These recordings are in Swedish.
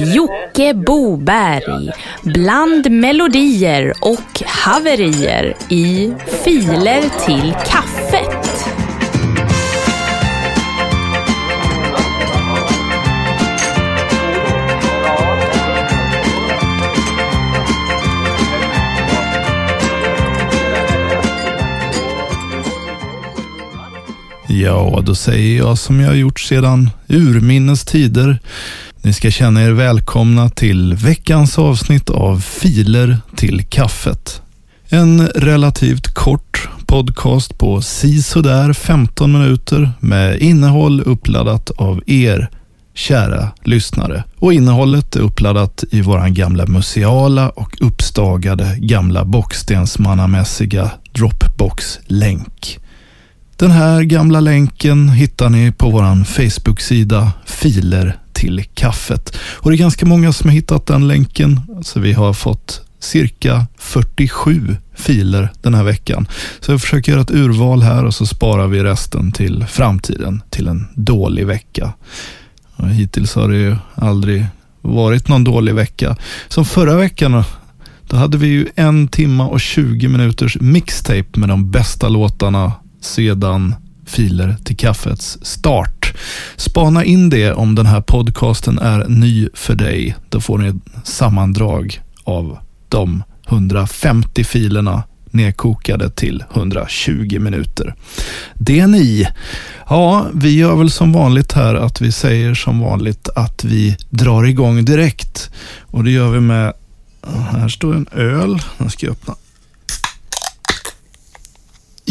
Jocke Boberg bland melodier och haverier i Filer till kaffet. Ja, då säger jag som jag har gjort sedan urminnes tider. Ni ska känna er välkomna till veckans avsnitt av Filer till kaffet. En relativt kort podcast på sisådär 15 minuter med innehåll uppladdat av er kära lyssnare. Och innehållet är uppladdat i våran gamla museala och uppstagade gamla bockstensmannamässiga Dropbox-länk. Den här gamla länken hittar ni på vår Facebook-sida Filer till kaffet. Och det är ganska många som har hittat den länken. Så vi har fått cirka 47 filer den här veckan. Så jag försöker göra ett urval här och så sparar vi resten till framtiden, till en dålig vecka. Och hittills har det ju aldrig varit någon dålig vecka. Som förra veckan då hade vi ju en timma och 20 minuters mixtape med de bästa låtarna sedan filer till kaffets start. Spana in det om den här podcasten är ny för dig. Då får ni ett sammandrag av de 150 filerna nedkokade till 120 minuter. Det är ni. Ja, vi gör väl som vanligt här att vi säger som vanligt att vi drar igång direkt. Och det gör vi med, här står en öl, den ska jag öppna.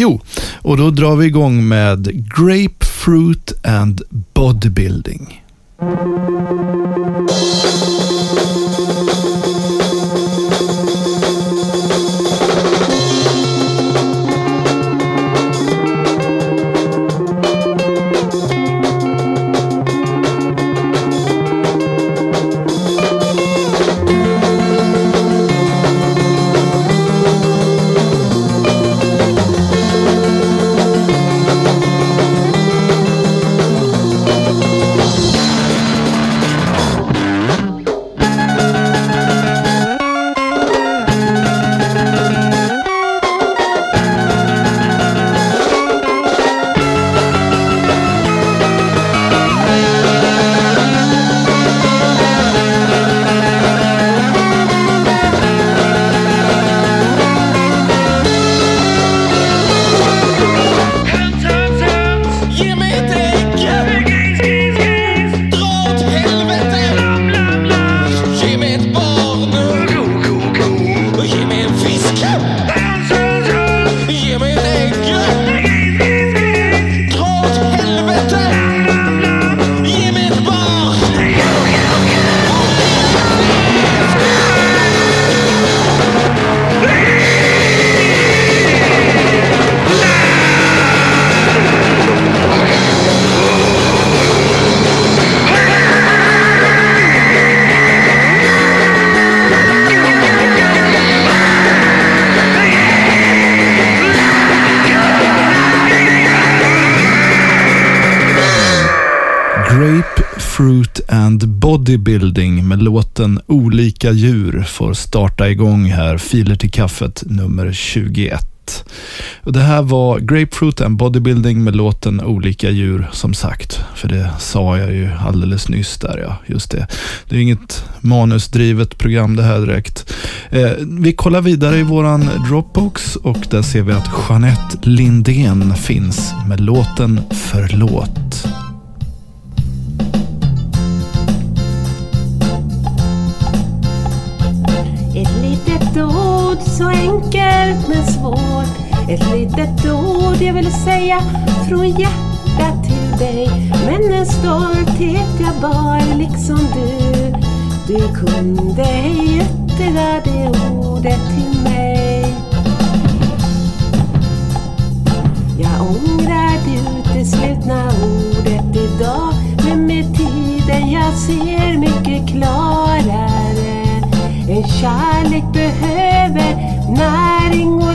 Jo, och då drar vi igång med Grapefruit and Bodybuilding. Bodybuilding med låten Olika djur får starta igång här. Filer till kaffet nummer 21. Och det här var Grapefruit and Bodybuilding med låten Olika djur som sagt. För det sa jag ju alldeles nyss där ja, just det. Det är inget manusdrivet program det här direkt. Eh, vi kollar vidare i våran Dropbox och där ser vi att Jeanette Lindén finns med låten Förlåt. Ett litet ord jag vill säga från hjärtat till dig. Men en stolthet jag bar liksom du. Du kunde ej yttra det ordet till mig. Jag ångrar det uteslutna ordet idag Men med tiden jag ser mycket klarare. En kärlek behöver näring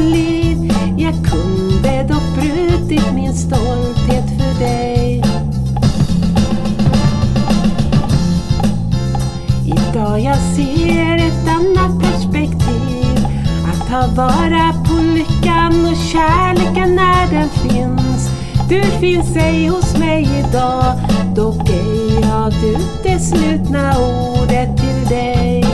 Ja, jag ser ett annat perspektiv. Att ta vara på lyckan och kärleken när den finns. Du finns ej hos mig idag, dock ej har du det slutna ordet till dig.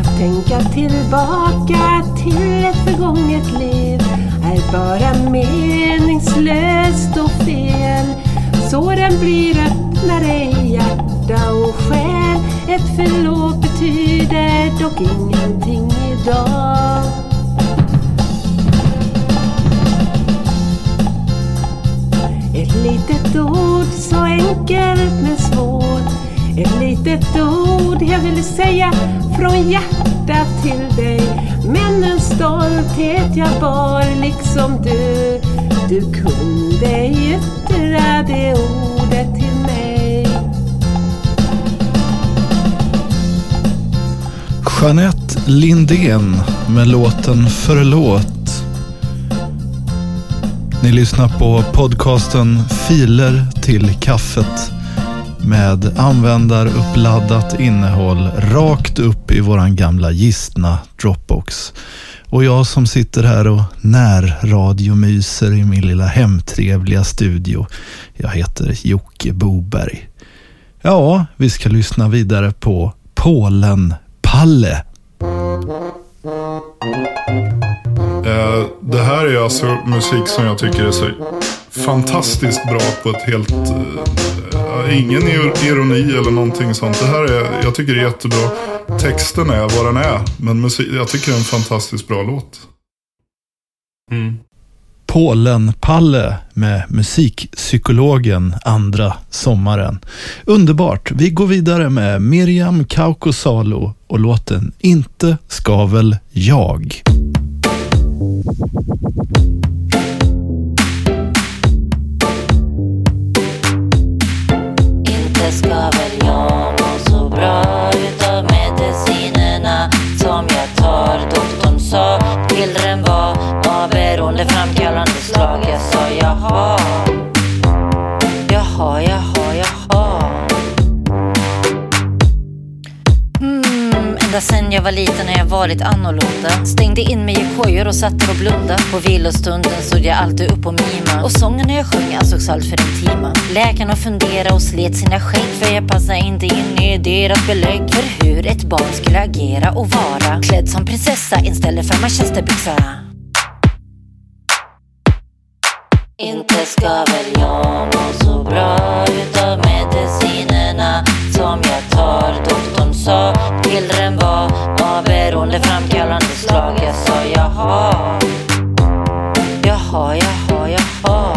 Att tänka tillbaka till ett förgånget liv är bara meningslöst och fel. Såren blir öppnare i hjärta och själ. Ett förlåt betyder dock ingenting idag. Ett litet ord så enkelt men svårt. Ett litet ord jag vill säga från hjärtat till dig. Men en stolthet jag bar liksom du. Du kunde yttra det ordet till mig. Jeanette Lindén med låten Förlåt. Ni lyssnar på podcasten Filer till kaffet med användaruppladdat innehåll rakt upp i våran gamla gistna Dropbox. Och jag som sitter här och närradiomyser i min lilla hemtrevliga studio. Jag heter Jocke Boberg. Ja, vi ska lyssna vidare på Polen Palle. Eh, det här är alltså musik som jag tycker är så fantastiskt bra på ett helt... eh, ingen ir- ironi eller någonting sånt. Det här är, jag tycker det är jättebra. Texten är vad den är. Men musik, jag tycker det är en fantastiskt bra låt. Polen-Palle med musikpsykologen andra sommaren. Underbart! Vi går vidare med Miriam Kaukosalo och låten Inte ska väl jag. Ska väl jag må så bra utav medicinerna som jag tar. Doktorn sa pillren var av beroendeframkallande slag. Jag sa jaha, jaha, jaha, jaha. Ända sen jag var liten har jag varit annorlunda. Stängde in mig i kojor och satt där och blunda. På vilostunden stod jag alltid upp och mima. Och sångerna jag sjöng ansågs alltför intima. Läkarna funderade och slet sina skägg. För jag passade inte in i deras belägg. För hur ett barn skulle agera och vara. Klädd som prinsessa istället för manchesterbyxa. Inte ska väl jag må så bra utav medicinerna som jag tar. Doktorn sa pillren var av beroendeframkallande slag. Jag sa jaha, jaha, jaha, jaha.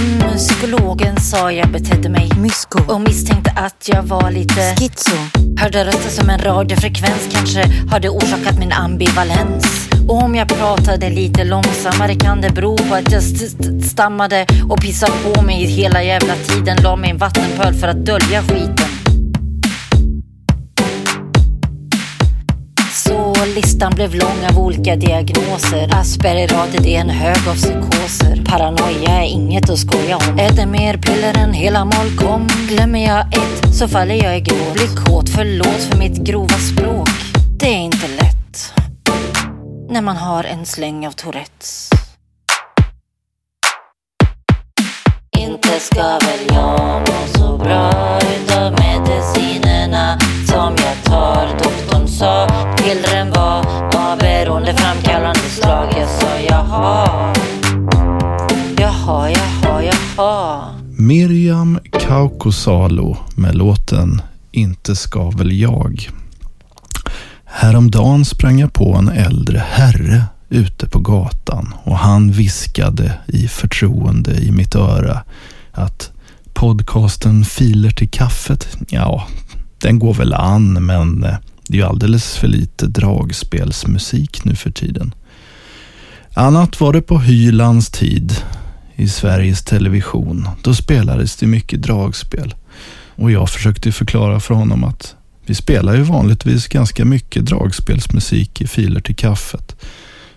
Mm, psykologen sa jag betedde mig mysko och misstänkte att jag var lite schizo. Hörde röster som en radiofrekvens kanske hade orsakat min ambivalens. Och om jag pratade lite långsammare kan det bero på att jag st- st- stammade och pissade på mig hela jävla tiden. La mig i en vattenpöl för att dölja skiten. Så listan blev lång av olika diagnoser. Asperger, är en hög av psykoser. Paranoia är inget att skoja om. Äter mer piller än hela Molkom. Glömmer jag ett så faller jag i gråt. Blir kåt, förlåt för mitt grova språk. Det är inte lätt. När man har en släng av Tourettes. Inte ska väl jag må så bra utav medicinerna som jag tar. Doktorn sa pillren var av beroendeframkallande slag. Jag sa jaha, jaha, jaha, jaha. Miriam Kaukosalo med låten Inte ska väl jag. Häromdagen sprang jag på en äldre herre ute på gatan och han viskade i förtroende i mitt öra att podcasten Filer till kaffet, ja, den går väl an men eh, det är ju alldeles för lite dragspelsmusik nu för tiden. Annat var det på Hylands tid i Sveriges Television. Då spelades det mycket dragspel. Och jag försökte förklara för honom att vi spelar ju vanligtvis ganska mycket dragspelsmusik i filer till kaffet.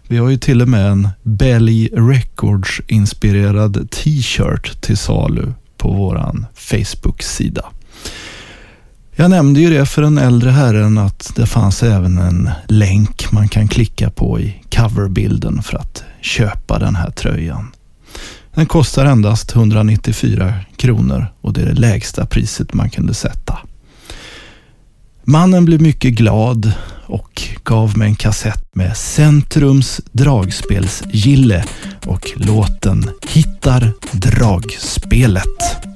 Vi har ju till och med en Belly Records-inspirerad t-shirt till salu på våran Facebook-sida. Jag nämnde ju det för den äldre herren att det fanns även en länk man kan klicka på i coverbilden för att köpa den här tröjan. Den kostar endast 194 kronor och det är det lägsta priset man kunde sätta. Mannen blev mycket glad och gav mig en kassett med Centrums dragspelsgille och låten Hittar dragspelet.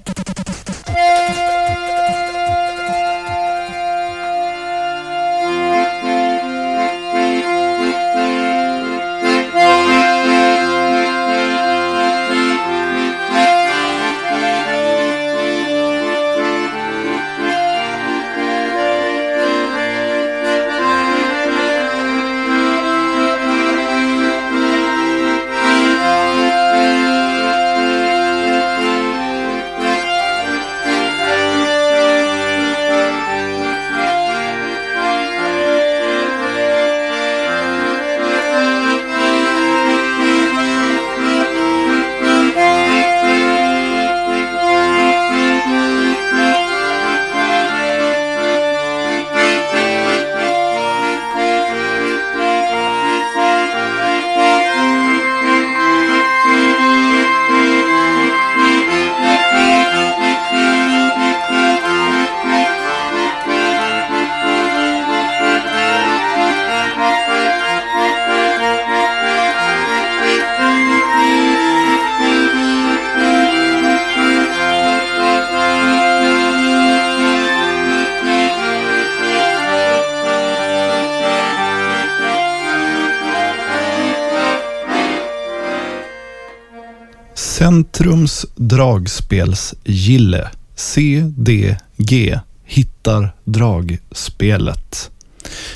Trums dragspelsgille CDG hittar dragspelet.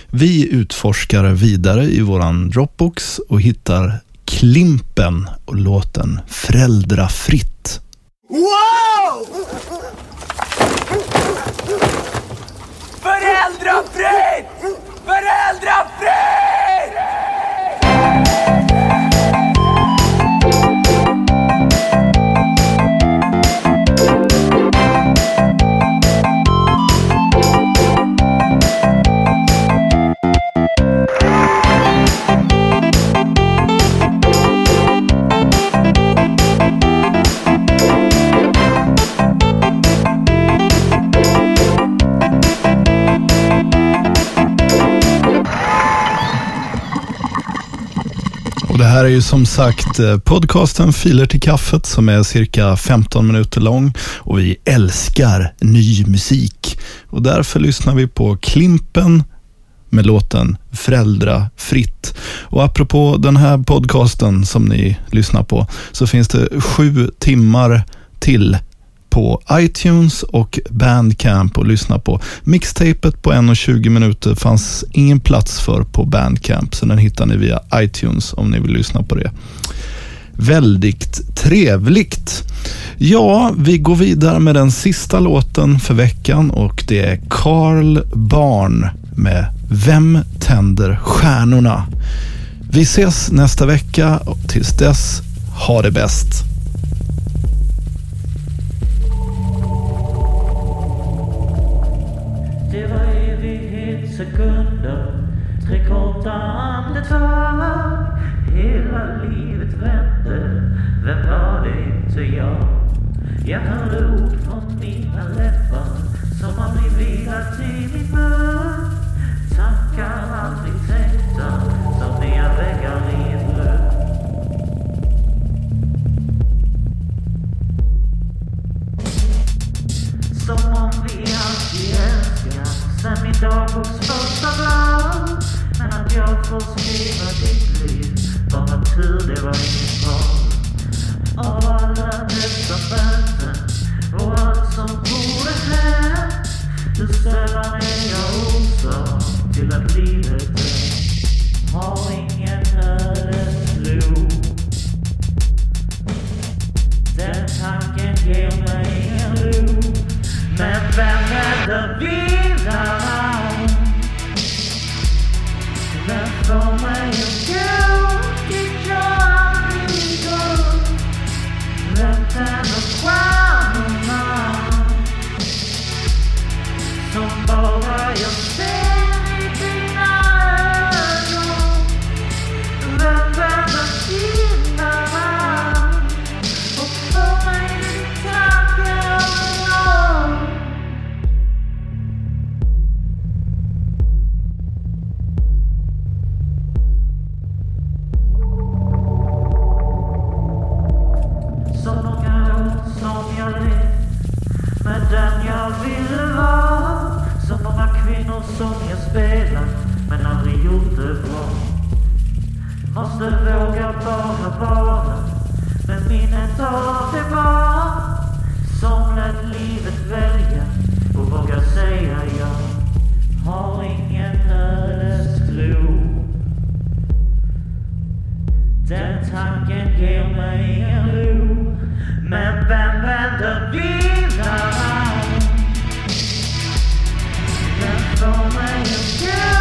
Vi utforskar vidare i våran Dropbox och hittar Klimpen och låten Föräldrafritt. Wow! Föräldrafritt! Föräldrafritt! Här är ju som sagt eh, podcasten Filer till kaffet som är cirka 15 minuter lång och vi älskar ny musik. Och därför lyssnar vi på Klimpen med låten Föräldrafritt. Och apropå den här podcasten som ni lyssnar på så finns det sju timmar till på iTunes och Bandcamp och lyssna på. Mixtapet på 1.20 minuter fanns ingen plats för på Bandcamp, så den hittar ni via iTunes om ni vill lyssna på det. Väldigt trevligt. Ja, vi går vidare med den sista låten för veckan och det är Carl Barn med Vem tänder stjärnorna? Vi ses nästa vecka och tills dess, ha det bäst. Vände, vem var det inte jag? Jag hörde ord från mina läppar som aldrig vilar till min mun. Tankar aldrig tänkta som nya väggar i ett rum. Som om vi alltid älskat sen min dagboks första blad. Men att jag får skriva ditt liv, bara tur det var inget val. Av alla dessa möten och Jag bara vara med minnet av det var. Som lät livet välja och våga säga ja. Har ingen ödestro. Den tanken ger mig ingen ro. Men vem vänder vindarna? Vem får mig att